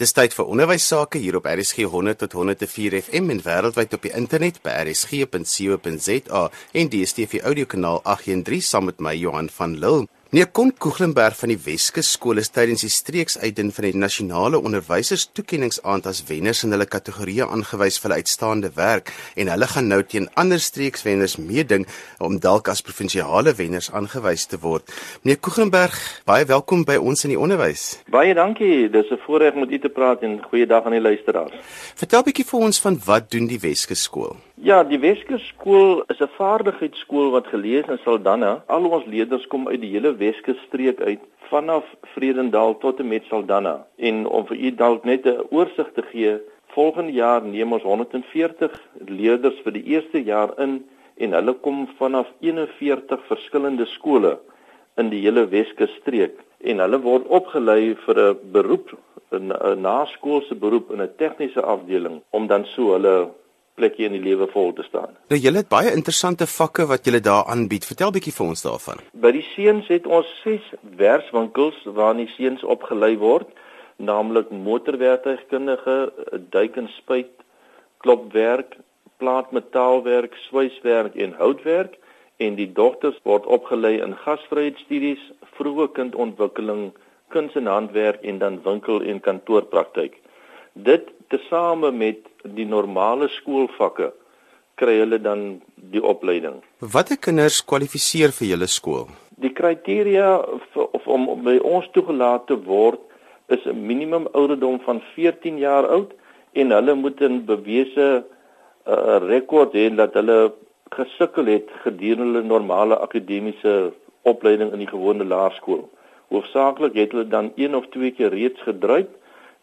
Dis tyd vir onderwys sake hier op RSG 100 tot 104 FM en wêreldwyd op die internet by rsg.co.za en DStv audiokanaal 813 saam met my Johan van Lille. Meneer Kon Koeglenberg van die Weskus skool is tydens die streeksuitdien van die nasionale onderwysers toekenningsaand as wenners in hulle kategorieë aangewys vir hulle uitstaande werk en hulle gaan nou teen ander streekswenners meeding om dalk as provinsiale wenners aangewys te word. Meneer Koeglenberg, baie welkom by ons in die onderwys. Baie dankie. Dis 'n voorreg om met u te praat en goeiedag aan die luisteraars. Vertel 'n bietjie vir ons van wat doen die Weskus skool? Ja, die Weskus skool is 'n vaardigheidsskool wat gelees in Saldanha. Al ons leerders kom uit die hele Weskus streek uit vanaf Vredendal tot en met Saldanha. En om vir u dalk net 'n oorsig te gee, volgende jaar neem ons 140 leerders vir die eerste jaar in en hulle kom vanaf 41 verskillende skole in die hele Weskus streek en hulle word opgelei vir 'n beroep 'n naskoolse beroep in 'n tegniese afdeling om dan so hulle plekjie in die lewe vol te staan. Nou julle het baie interessante vakke wat julle daar aanbied. Vertel bietjie vir ons daarvan. By die seuns het ons 6 werkswinkels waar die seuns opgelei word, naamlik motorwerktuigkundige, duik en spuit, klopwerk, plaatmetaalwerk, swyswerk en houtwerk en die dogters word opgelei in gasvryheidsstudies, vroeë kindontwikkeling, kuns en handwerk en dan winkel en kantoorpraktyk. Dit tesame met die normale skoolvakke kry hulle dan die opleiding. Watter kinders kwalifiseer vir julle skool? Die kriteria vir of om by ons toegelaat te word is 'n minimum ouderdom van 14 jaar oud en hulle moet 'n bewese uh, rekord hê dat hulle gesukkel het gedurende hulle normale akademiese opleiding in die gewone laerskool. Hoofsaaklik het hulle dan een of twee keer reeds gedryf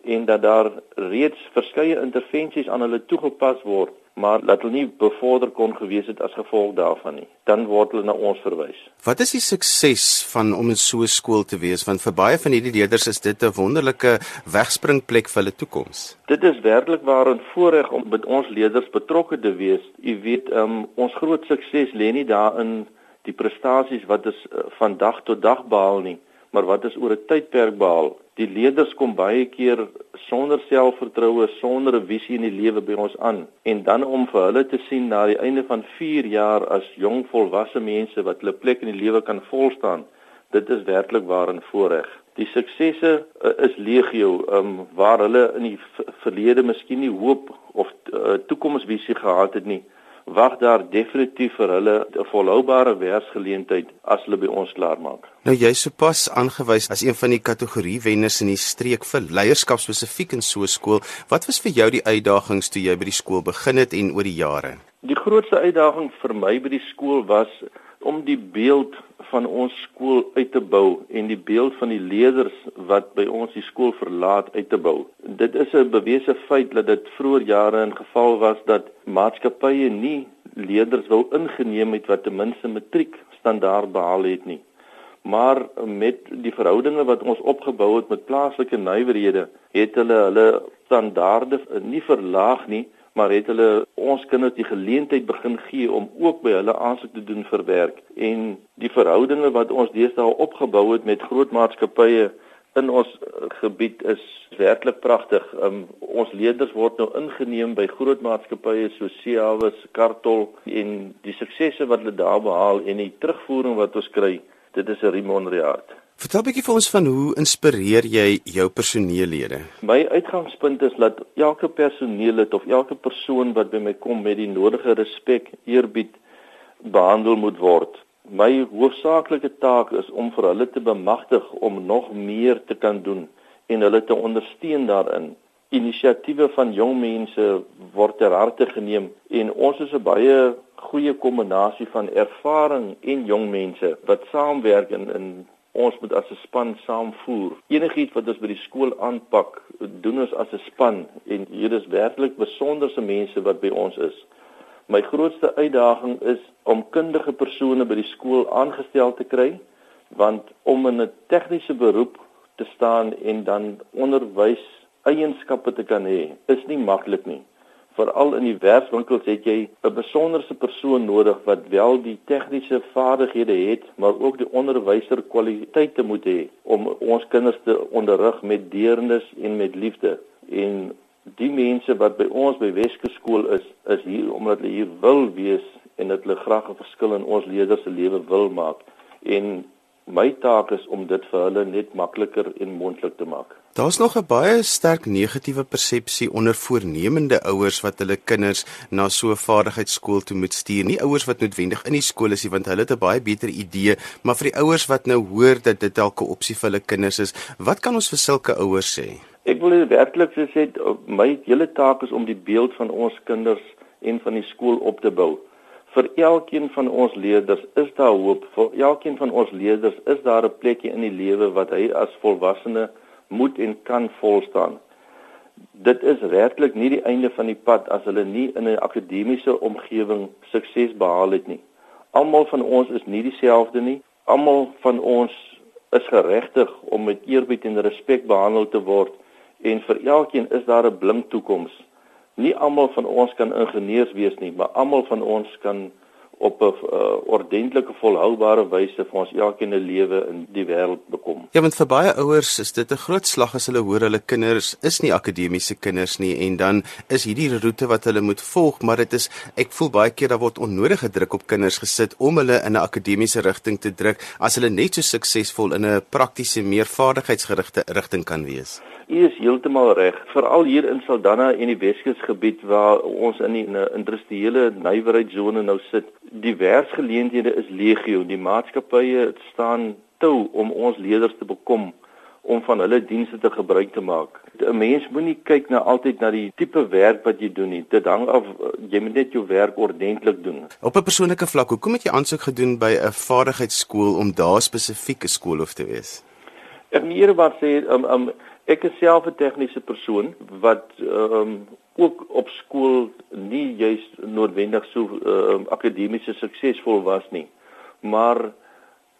en dat daar reeds verskeie intervensies aan hulle toegepas word maar dat hulle nie bevorder kon gewees het as gevolg daarvan nie dan word hulle na ons verwys. Wat is die sukses van om in so 'n skool te wees want vir baie van hierdie leerders is dit 'n wonderlike wegspringplek vir hulle toekoms. Dit is werklik waar 'n voorreg om met ons leerders betrokke te wees. U weet, um, ons groot sukses lê nie daarin die prestasies wat ons uh, van dag tot dag behaal nie, maar wat ons oor 'n tydperk behaal die leerders kom baie keer sonder selfvertroue, sonder 'n visie in die lewe by ons aan en dan om vir hulle te sien na die einde van 4 jaar as jong volwasse mense wat hulle plek in die lewe kan volstaan, dit is werklik waar 'n voorreg. Die suksesse uh, is legio, um, waar hulle in die verlede miskien nie hoop of uh, toekomsvisie gehad het nie wag daar definitief vir hulle 'n volhoubare werksgeleentheid as hulle by ons klaarmaak. Nou jy sopas aangewys as een van die kategorie wenners in die streek vir leierskap spesifiek in so 'n skool. Wat was vir jou die uitdagings toe jy by die skool begin het en oor die jare? Die grootste uitdaging vir my by die skool was om die beeld van ons skool uit te bou en die beeld van die leerders wat by ons die skool verlaat uit te bou. Dit is 'n bewese feit dat dit vroeër jare in geval was dat maatskappye nie leerders wou ingeneem het wat ten minste matriek standaard behaal het nie. Maar met die verhoudinge wat ons opgebou het met plaaslike nywerhede, het hulle hulle standaarde nie verlaag nie, maar het hulle ons kinders die geleentheid begin gee om ook by hulle aansoek te doen vir werk en die verhoudinge wat ons deesdae opgebou het met groot maatskappye in ons gebied is werklik pragtig. Um, ons leerders word nou ingeneem by groot maatskappye so Ciawes, Kartol en die suksesse wat hulle daar behaal en die terugvoering wat ons kry, dit is 'n hart. Vertel 'n bietjie vir ons van hoe inspireer jy jou personeellede? My uitgangspunt is dat elke personeellid of elke persoon wat by my kom met die nodige respek, eerbied behandel moet word. My hoofsaaklike taak is om vir hulle te bemagtig om nog meer te kan doen en hulle te ondersteun daarin. Inisiatiewe van jong mense word ter harte geneem en ons is 'n baie goeie kombinasie van ervaring en jong mense wat saamwerk in in ons moet as 'n span saamvoer. Enigiets wat ons by die skool aanpak, doen ons as 'n span en hier is werklik besonderse mense wat by ons is. My grootste uitdaging is om kundige persone by die skool aangestel te kry, want om in 'n tegniese beroep te staan en dan onderwys eienskappe te kan hê, is nie maklik nie. Veral in die werkswinkels het jy 'n besonderse persoon nodig wat wel die tegniese vaardighede het, maar ook die onderwyser kwaliteite moet hê om ons kinders te onderrig met deernis en met liefde. En die mense wat by ons by Weske skool is, is hier omdat hulle hier wil wees en dat hulle graag 'n verskil in ons leerders se lewe wil maak. En my taak is om dit vir hulle net makliker en moontlik te maak. Daar's nog 'n baie sterk negatiewe persepsie onder voornemende ouers wat hulle kinders na so 'n vaardigheidsskool toe moet stuur. Nie ouers wat noodwendig in die skool is nie, want hulle het 'n baie beter idee, maar vir die ouers wat nou hoor dat dit dalk 'n opsie vir hulle kinders is, wat kan ons vir sulke ouers sê? Ek wil werklik sê my hele taak is om die beeld van ons kinders en van die skool op te bou vir elkeen van ons leerders is daar hoop. Vir elkeen van ons leerders is daar 'n plekjie in die lewe wat hy as volwassene moet en kan volstaan. Dit is werklik nie die einde van die pad as hulle nie in 'n akademiese omgewing sukses behaal het nie. Almal van ons is nie dieselfde nie. Almal van ons is geregtig om met eerbied en respek behandel te word en vir elkeen is daar 'n blink toekoms nie almal van ons kan ingenieurs wees nie, maar almal van ons kan op 'n uh, ordentlike volhoubare wyse vir ons elkeen 'n lewe in die wêreld bekom. Ja, want vir baie ouers is dit 'n groot slag as hulle hoor hulle kinders is nie akademiese kinders nie en dan is hierdie roete wat hulle moet volg, maar dit is ek voel baie keer daar word onnodige druk op kinders gesit om hulle in 'n akademiese rigting te druk as hulle net so suksesvol in 'n praktiese, meer vaardigheidsgerigte rigting kan wees. U is heeltemal reg, veral hier in Saldanha en die Weskusgebied waar ons in die industriële nywerheidszone nou sit. Die werksgeleenthede is legio. Die maatskappye staan toe om ons leerders te bekom om van hulle dienste te gebruik te maak. 'n Mens moenie kyk na altyd na die tipe werk wat jy doen nie. Dit hang af jy moet net jou werk ordentlik doen. Op 'n persoonlike vlak, hoekom het jy aansoek gedoen by 'n vaardigheidsskool om daar spesifiek 'n skoolhoof te wees? Ek meer wat sê um, um, Ek is self 'n tegniese persoon wat ehm um, ook op skool nie juis noodwendig so ehm um, akademiese suksesvol was nie. Maar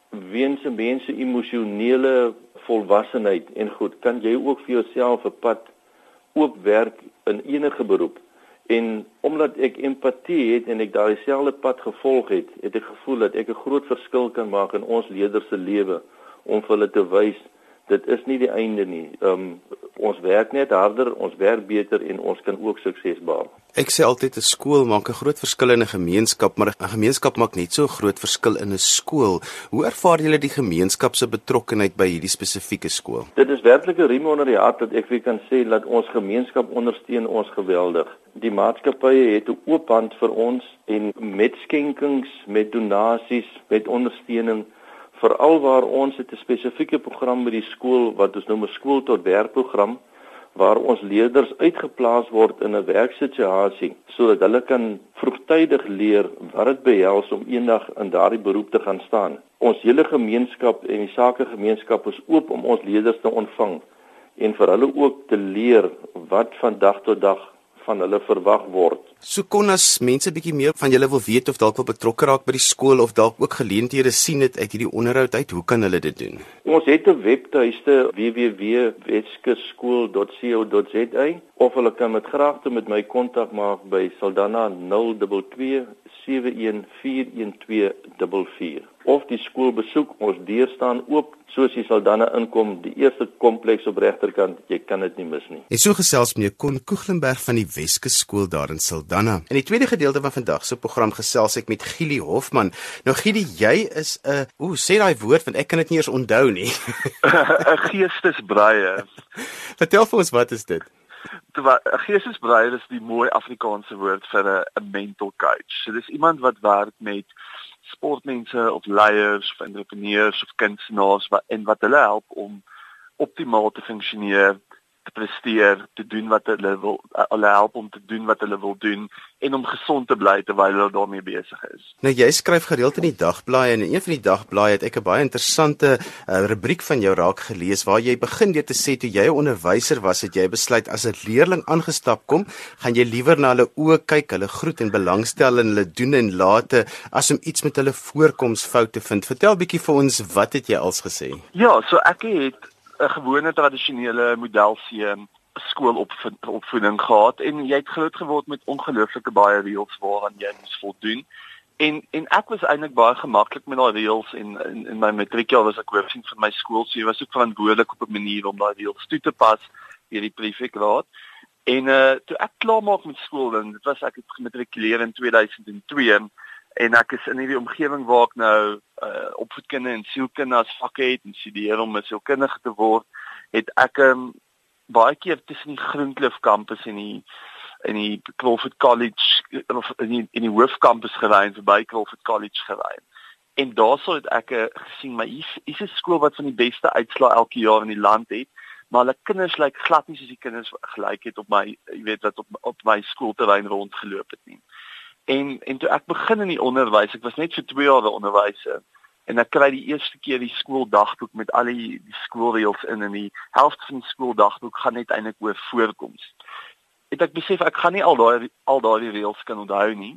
weens mense emosionele volwassenheid en goed, kan jy ook vir jouself 'n pad oopwerk in enige beroep. En omdat ek empatie het en ek daai selfde pad gevolg het, het ek gevoel dat ek 'n groot verskil kan maak in ons leerders se lewe om vir hulle te wys dit is nie die einde nie. Ehm um, ons werk net harder, ons werk beter en ons kan ook sukses behaal. Ek sê altyd 'n skool maak 'n groot verskil in 'n gemeenskap, maar 'n gemeenskap maak net so 'n groot verskil in 'n skool. Hoe ervaar julle die gemeenskap se betrokkeheid by hierdie spesifieke skool? Dit is werklik 'n riem onder die hart dat ek vir kan sê dat ons gemeenskap ondersteun ons geweldig. Die maatskappye het 'n oop hand vir ons en met skenkings, met donasies, met ondersteuning veral waar ons het 'n spesifieke program by die skool wat ons noem 'n skool tot werk program waar ons leerders uitgeplaas word in 'n werksituasie sodat hulle kan vroegtydig leer wat dit behels om eendag in daardie beroep te gaan staan. Ons hele gemeenskap en die sakegemeenskap is oop om ons leerders te ontvang en vir hulle ook te leer wat van dag tot dag van hulle verwag word. So kon as mense bietjie meer van julle wil weet of dalk wil betrokke raak by die skool of dalk ook geleenthede sien dit uit hierdie onderhoud uit, hoe kan hulle dit doen? Ons het 'n webtuiste www.weskuskool.co.za of hulle kan met graagte met my kontak maak by Saldanha 022 7141244 of die skool besoek ons deur staan oop soos jy sal dan inkom die eerste kompleks op regterkant jy kan dit nie mis nie. En so gesels meneer Kon Koeglenberg van die Weske skool daar in Saldanha. In die tweede gedeelte van vandag se program gesels ek met Gili Hofman. Nou Gili, jy is 'n uh, ooh sê daai woord want ek kan dit nie eens onthou nie. 'n Geestesbreier. Vertel vir ons wat is dit? 'n Geestesbreier is die mooi Afrikaanse woord vir 'n mental coach. So dis iemand wat werk met sportmense of leiers of entrepreneurs of kunstenaars wat en wat hulle help om optimaal te funksioneer te presteer, te doen wat hulle wil, hulle help om te doen wat hulle wil doen en om gesond te bly terwyl hulle daarmee besig is. Nou jy skryf gereeld in die dagblaaie en in een van die dagblaaie het ek 'n baie interessante uh, rubriek van jou raak gelees waar jy begin deur te sê toe jy 'n onderwyser was, het jy besluit as 'n leerling aangestap kom, gaan jy liewer na hulle oë kyk, hulle groet en belangstel in hulle doen en late as om iets met hulle voorkomsfoute vind. Vertel bietjie vir ons wat het jy als gesê? Ja, so ek het 'n gewone tradisionele model seun skoolopvoeding gehad en jy het groot geword met ongelooflike baie reëls waaraan jy moes voldoen. En en ek was eintlik baie gemaklik met daai reëls en in, in my matriekjaar was ek hoofsien van my skool, so jy was ook verantwoordelik op 'n manier om daai reëls toe te pas deur die prefekraad. En uh toe ek klaar maak met skool dan dit was ek het gematrikuleer in 2002 en ek is in hierdie omgewing waar ek nou uh opvoedkunde en sielkunde as vakke het en studeer om 'n sielkundige te word, het ek um, baie keer tussen die Groenkloof kampus en die in die Crawford College of in die, in die hoofkampus gery en verby Crawford College gery. En daarso het ek uh, gesien my hier is 'n skool wat van die beste uitslae elke jaar in die land het, maar hulle kinders lyk glad nie soos die kinders gelyk het op my jy weet wat op op my skoolterrein rondgeloop het nie. En en toe ek begin in die onderwys, ek was net vir 2 jaar 'n onderwyser en ek kry die eerste keer die skooldagboek met al die, die skoolreëls in en die helfte van die skooldagboek gaan net eintlik oor voorkoms het ek besef ek gaan nie al daai al daai reëls kan onthou nie.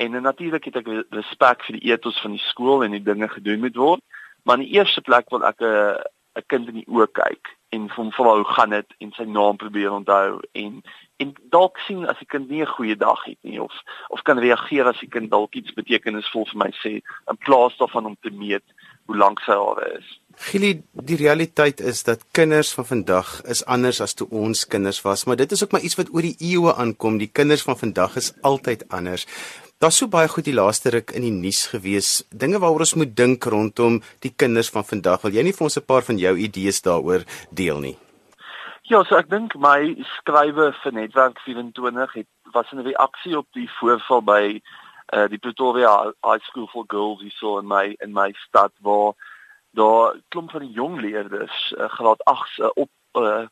En natuurlik het ek respek vir die ethos van die skool en die dinge gedoen moet word, maar in die eerste plek wil ek 'n 'n kind in die oë kyk en van vra hoe gaan dit en sy naam probeer onthou en en dalk sien as die kind nie 'n goeie dag het nie of of kan reageer as die kind dalk iets betekenisvol vir my sê in plaas daarvan om te meet hoe lank sy hare is. Gili, die realiteit is dat kinders van vandag is anders as toe ons kinders was, maar dit is ook maar iets wat oor die eeue aankom. Die kinders van vandag is altyd anders. Daar's so baie goed die laaste ruk in die nuus gewees. Dinge waaroor ons moet dink rondom die kinders van vandag. Wil jy nie vir ons 'n paar van jou idees daaroor deel nie? Ja, so ek dink my skrywe vir Netwerk 24 het was 'n reaksie op die voorval by uh, die Pretoria High School for Girls hierso in my in my stad waar daar klomp van die jong leerders uh, graad 8 uh, op uh,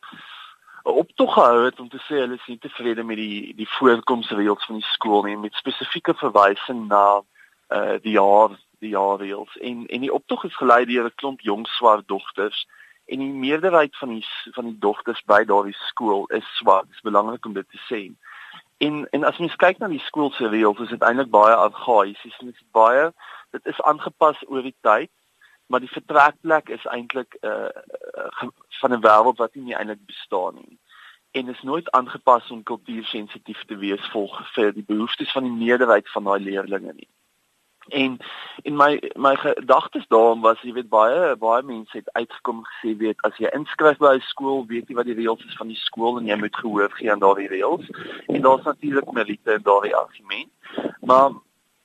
op toe gehou het om te sê hulle is nie tevrede met die die voorkomsreëls van die skool nie met spesifieke verwysing na uh, die jaar die jaarreëls. En en die optog is gelei deur 'n klomp jong swart dogters en die meerderheid van die van die dogters by daardie skool is swart. Dit is belangrik om dit te sê. En en as mens kyk na die skool se reëls, is dit eintlik baie argaïs. Dit is baie dit is aangepas oor die tyd maar die vertrekplek is eintlik 'n uh, uh, van 'n wêreld wat nie eintlik bestaan nie en is nooit aangepas om kultuursensitief te wees volg vir die behoeftes van die meerderheid van daai leerders nie. En in my my gedagtes daarom was jy weet baie baie mense het uitgekom gesê weet as jy inskryf by 'n skool weet jy wat die reëls is van die skool en jy moet gehoor gee aan daardie reëls en daar's natuurlik meriete in daardie argument. Maar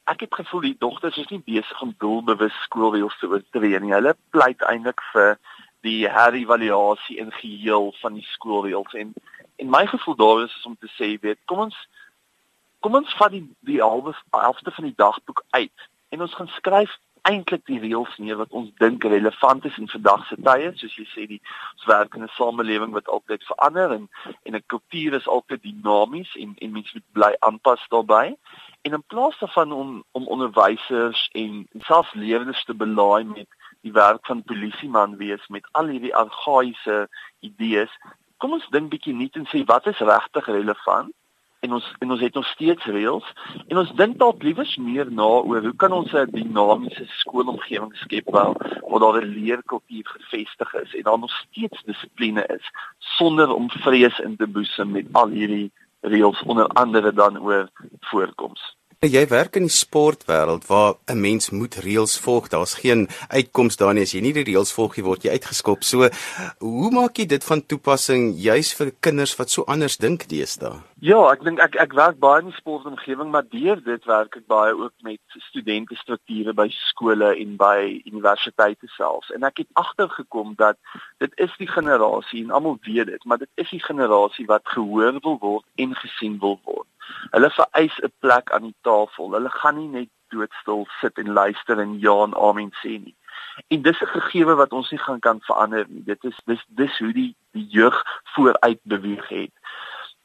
ek het gevoel die dogters is nie besig om doelbewus skoolreëls te oortree nie. Hulle pleit eintlik vir die herëvaluasie in geheel van die skoolreëls en en my gevoel daar is, is om te sê weet kom ons kom ons vat die die halwe helfte van die dagboek uit en ons gaan skryf eintlik die reëls neer wat ons dink relevant is in vandag se tye. Soos jy sê die ons werk in 'n samelewing wat altyd verander en en 'n kultuur is altyd dinamies en en mense moet bly aanpas daarbey. En in plaas daarvan om om onderwysers en selfs leerders te belaai met die werk van polisieman wees met al hierdie argaïese idees kom ons dink bietjie nuut en sê wat is regtig relevant en ons en ons het nog steeds reëls en ons dink dalk liewers meer na oor hoe kan ons 'n dinamiese skoolomgewing skep waar waar daar 'n leerkultuur gevestig is en daar nog steeds dissipline is sonder om vrees in te boesem met al hierdie reëls onder andere dan oor voorkoms. Jy werk in die sportwêreld waar 'n mens moet reëls volg. Daar's geen uitkoms daar nie as jy nie die reëls volg nie, word jy uitgeskop. So, hoe maak jy dit van toepassing juis vir kinders wat so anders dink deesdae? Ja, ek dink ek ek werk baie in die sportomgewing, maar deur dit werk ek baie ook met studente strukture by skole en by universiteite selfs. En ek het agtergekom dat dit is die generasie en almal weet dit, maar dit is die generasie wat gehoor wil word en gesien wil word. Hulle vereis 'n plek aan die tafel. Hulle gaan nie net doodstil sit en luister en ja en amen sê nie. En dis 'n gegewe wat ons nie gaan kan verander nie. Dit is dis dis hoe die die jeug vooruit beweeg het.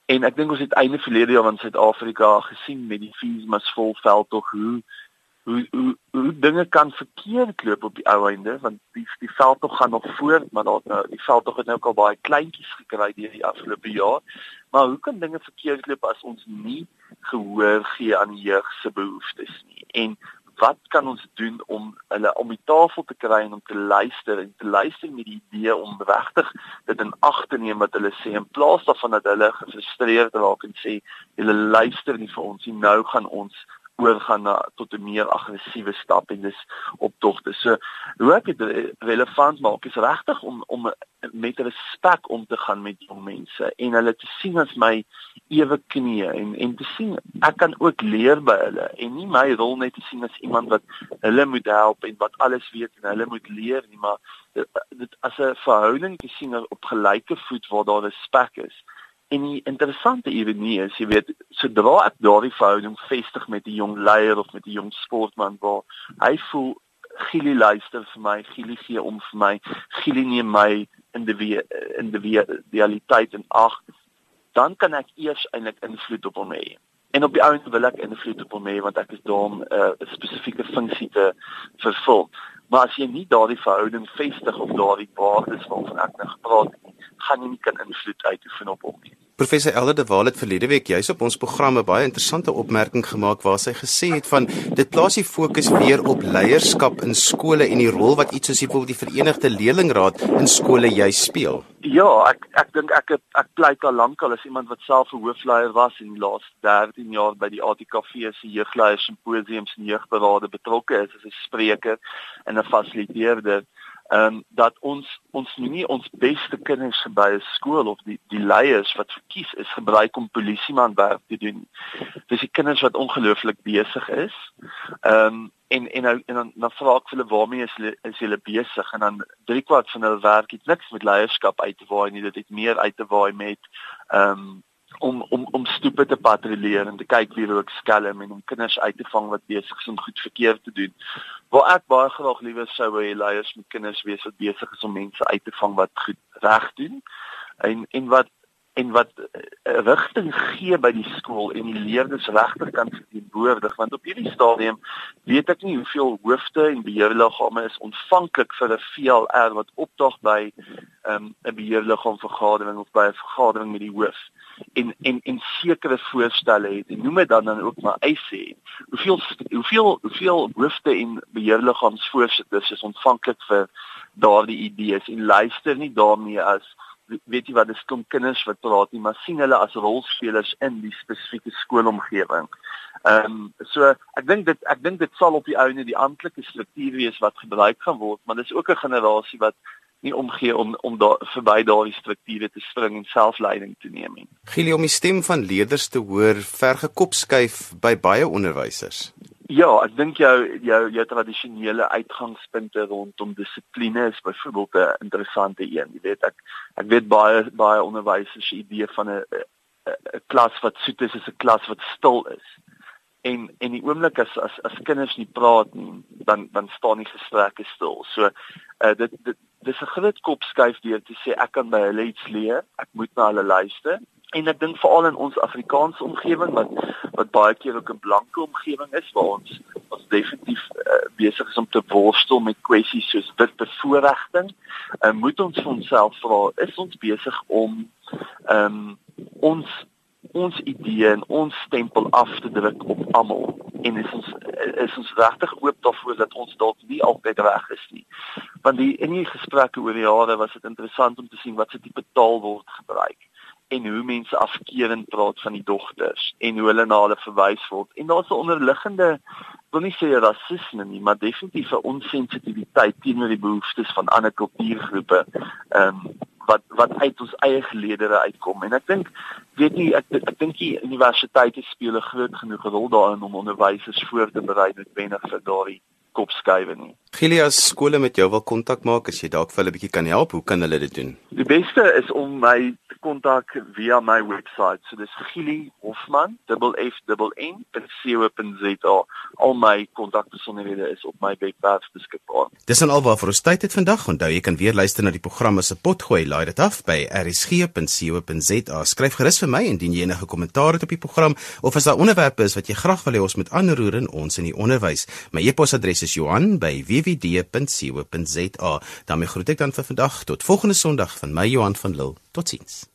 En ek dink ons het einde verlede jaar in Suid-Afrika gesien met die fees mas vol veld tog hoe hoe hoe hoe dinge kan verkeerd loop op die ou einde want die die veld tog gaan nog voort maar daar nou die veld tog het nou ook al baie kleintjies gekry deur die afgelope jaar. Maar hoe kan dinge verkeerd loop as ons nie gehoor gee aan die jeug se behoeftes nie? En wat kan ons doen om hulle om die tafel te kry en om te luister en te luister met die idee om regtig dit in ag te neem wat hulle sê in plaas daarvan dat hulle gefrustreerd raak en sê hulle luister nie vir ons nie nou gaan ons oorgaan na tot 'n meer aggressiewe stap en dis optogte. So hoe ek dit relevant maak is regtig om om met respek om te gaan met jong mense en hulle te sien as my ewe knie en en te sien ek kan ook leer by hulle en nie my rol net te sien as iemand wat hulle moet help en wat alles weet en hulle moet leer nie, maar dit, dit as 'n verhouding te sien op gelyke voet waar daar respek is. En die interessante ironie is, jy weet, sodra ek daardie verhouding vestig met 'n jong leier of met 'n jong sportman waar hy voel Gili luister vir my, Gili gee om vir my, Gili neem my in die in die realiteit en ag, dan kan ek eers eintlik invloed op hom hê. En op die ouend wil ek invloed op hom hê want ek is daar om uh, 'n spesifieke funksie te vervul. Maar as jy nie daardie verhouding vestig op daardie waardes waarvan ek nou gepraat het, gaan jy nie kan invloed uitoefen op hom nie. Professor Elde de Waal het verlede week juis op ons programme baie interessante opmerking gemaak waar sy gesê het van dit plaas die fokus weer op leierskap in skole en die rol wat iets soos byvoorbeeld die Verenigde Leerlingraad in skole jy speel. Ja, ek ek dink ek het, ek pleit al lank al as iemand wat self 'n hoofleier was in die laaste 13 jaar by die ATKV se jeugleiers simposiums en jeugberade betrokke is as 'n spreker en 'n fasiliteerder ehm um, dat ons ons nie ons beste kinders by 'n skool of die die leiers wat verkies is gebruik om polisieman werk te doen. Dis die kinders wat ongelooflik besig is. Ehm um, en en nou en dan dan vra ek hulle waarmee is hulle is hulle besig en dan drie kwart van hulle werk het niks met leierskap uit te waai nie, dit het meer uit te waai met ehm um, om om om stoepe te patrolleer en te kyk wie rook skelm en om kinders uit te vang wat besig is om goed verkeerd te doen. Waar ek baie graag liewer sou hê leiers met kinders wees wat besig is om mense uit te vang wat goed reg doen en en wat en wat uh, rigting gee by die skool en die leerders regtig kan verteenwoordig want op hierdie stadium weet ek nie hoeveel hoofde en beheerliggame is ontvanklik vir 'n VLR wat opdag by um, 'n beheerliggaam vergadering of by 'n vergadering met die hoof en en en sekere voorstelle het en noem dit dan dan ook maar eise het. Hoeveel hoeveel hoeveel hoofde en beheerliggaamsvoorsitters is ontvanklik vir daardie idees en luister nie daarmee as weet jy wat dis kom kinders wat praat nie maar sien hulle as rolspelers in die spesifieke skoolomgewing. Ehm um, so ek dink dit ek dink dit sal op die ou net die amptelike struktuur wees wat gebruik gaan word maar dis ook 'n generasie wat nie omgee om om daar verby daardie strukture te spring en selfleiding te neem nie. Gilie om die stem van leerders te hoor vergekop skuif by baie onderwysers. Ja, ek dink jou jou jou tradisionele uitgangspunte rondom dissipline is byvoorbeeld 'n interessante een. Jy weet ek ek weet baie baie onderwysers se idee van 'n 'n klas wat soet is is 'n klas wat stil is. En en die oomblik as as as kinders nie praat nie, dan dan staan die gesprekke stil. So uh, dit dit dis 'n groot kop skuif deur te sê ek kan by hulle iets leer, ek moet na hulle luister. En ek dink veral in ons Afrikaanse omgewing wat wat baie keer ook 'n blanke omgewing is waar ons ons definitief uh, besig is om te worstel met kwessies soos wit bevoordiging, uh, moet ons vir onsself vra, is ons besig om ehm um, ons ons idee en ons stempel af te druk op almal en is ons is ons regtig oop daarvoor dat ons dalk nie altyd reg is nie. Want die in die gesprekke oor die jare was dit interessant om te sien wat se tipe taal word gebruik en hoe mense afkeerend praat van die dogters en hoe hulle na hulle verwys word. En daar's 'n onderliggende wil nie sê rasisme nie, maar definitief 'n onsensitiwiteit teenoor die behoeftes van ander kultuurgroepe. Ehm um, wat wat uit ons eie geleedere uitkom en ek dink weet nie ek ek dink die universiteite speel 'n groot genoeg rol daarin om onderwysers voor te berei noodwendig vir daardie kopskuive nie. Gilias skole met jou wil kontak maak as jy dalk vir hulle 'n bietjie kan help, hoe kan hulle dit doen? Die beste is om my te kontak via my webwerf. So dis Gilie Hofman, double F double N .co.za. Al my kontakbesonderhede is op my webwerf beskikbaar. Dis dan alwaar vir ons tyd het vandag. Onthou jy kan weer luister na die programme se potgooi. Laai dit af by rsg.co.za. Skryf gerus vir my indien jy enige kommentaar het op die program of as daar onderwerpe is wat jy graag wil hê ons moet aanroer in ons in die onderwys. My e-posadres is johan@wwd.co.za. daarmee groet ek dan vir vandag tot volgende Sondag van my Johan van Lille. Totsiens.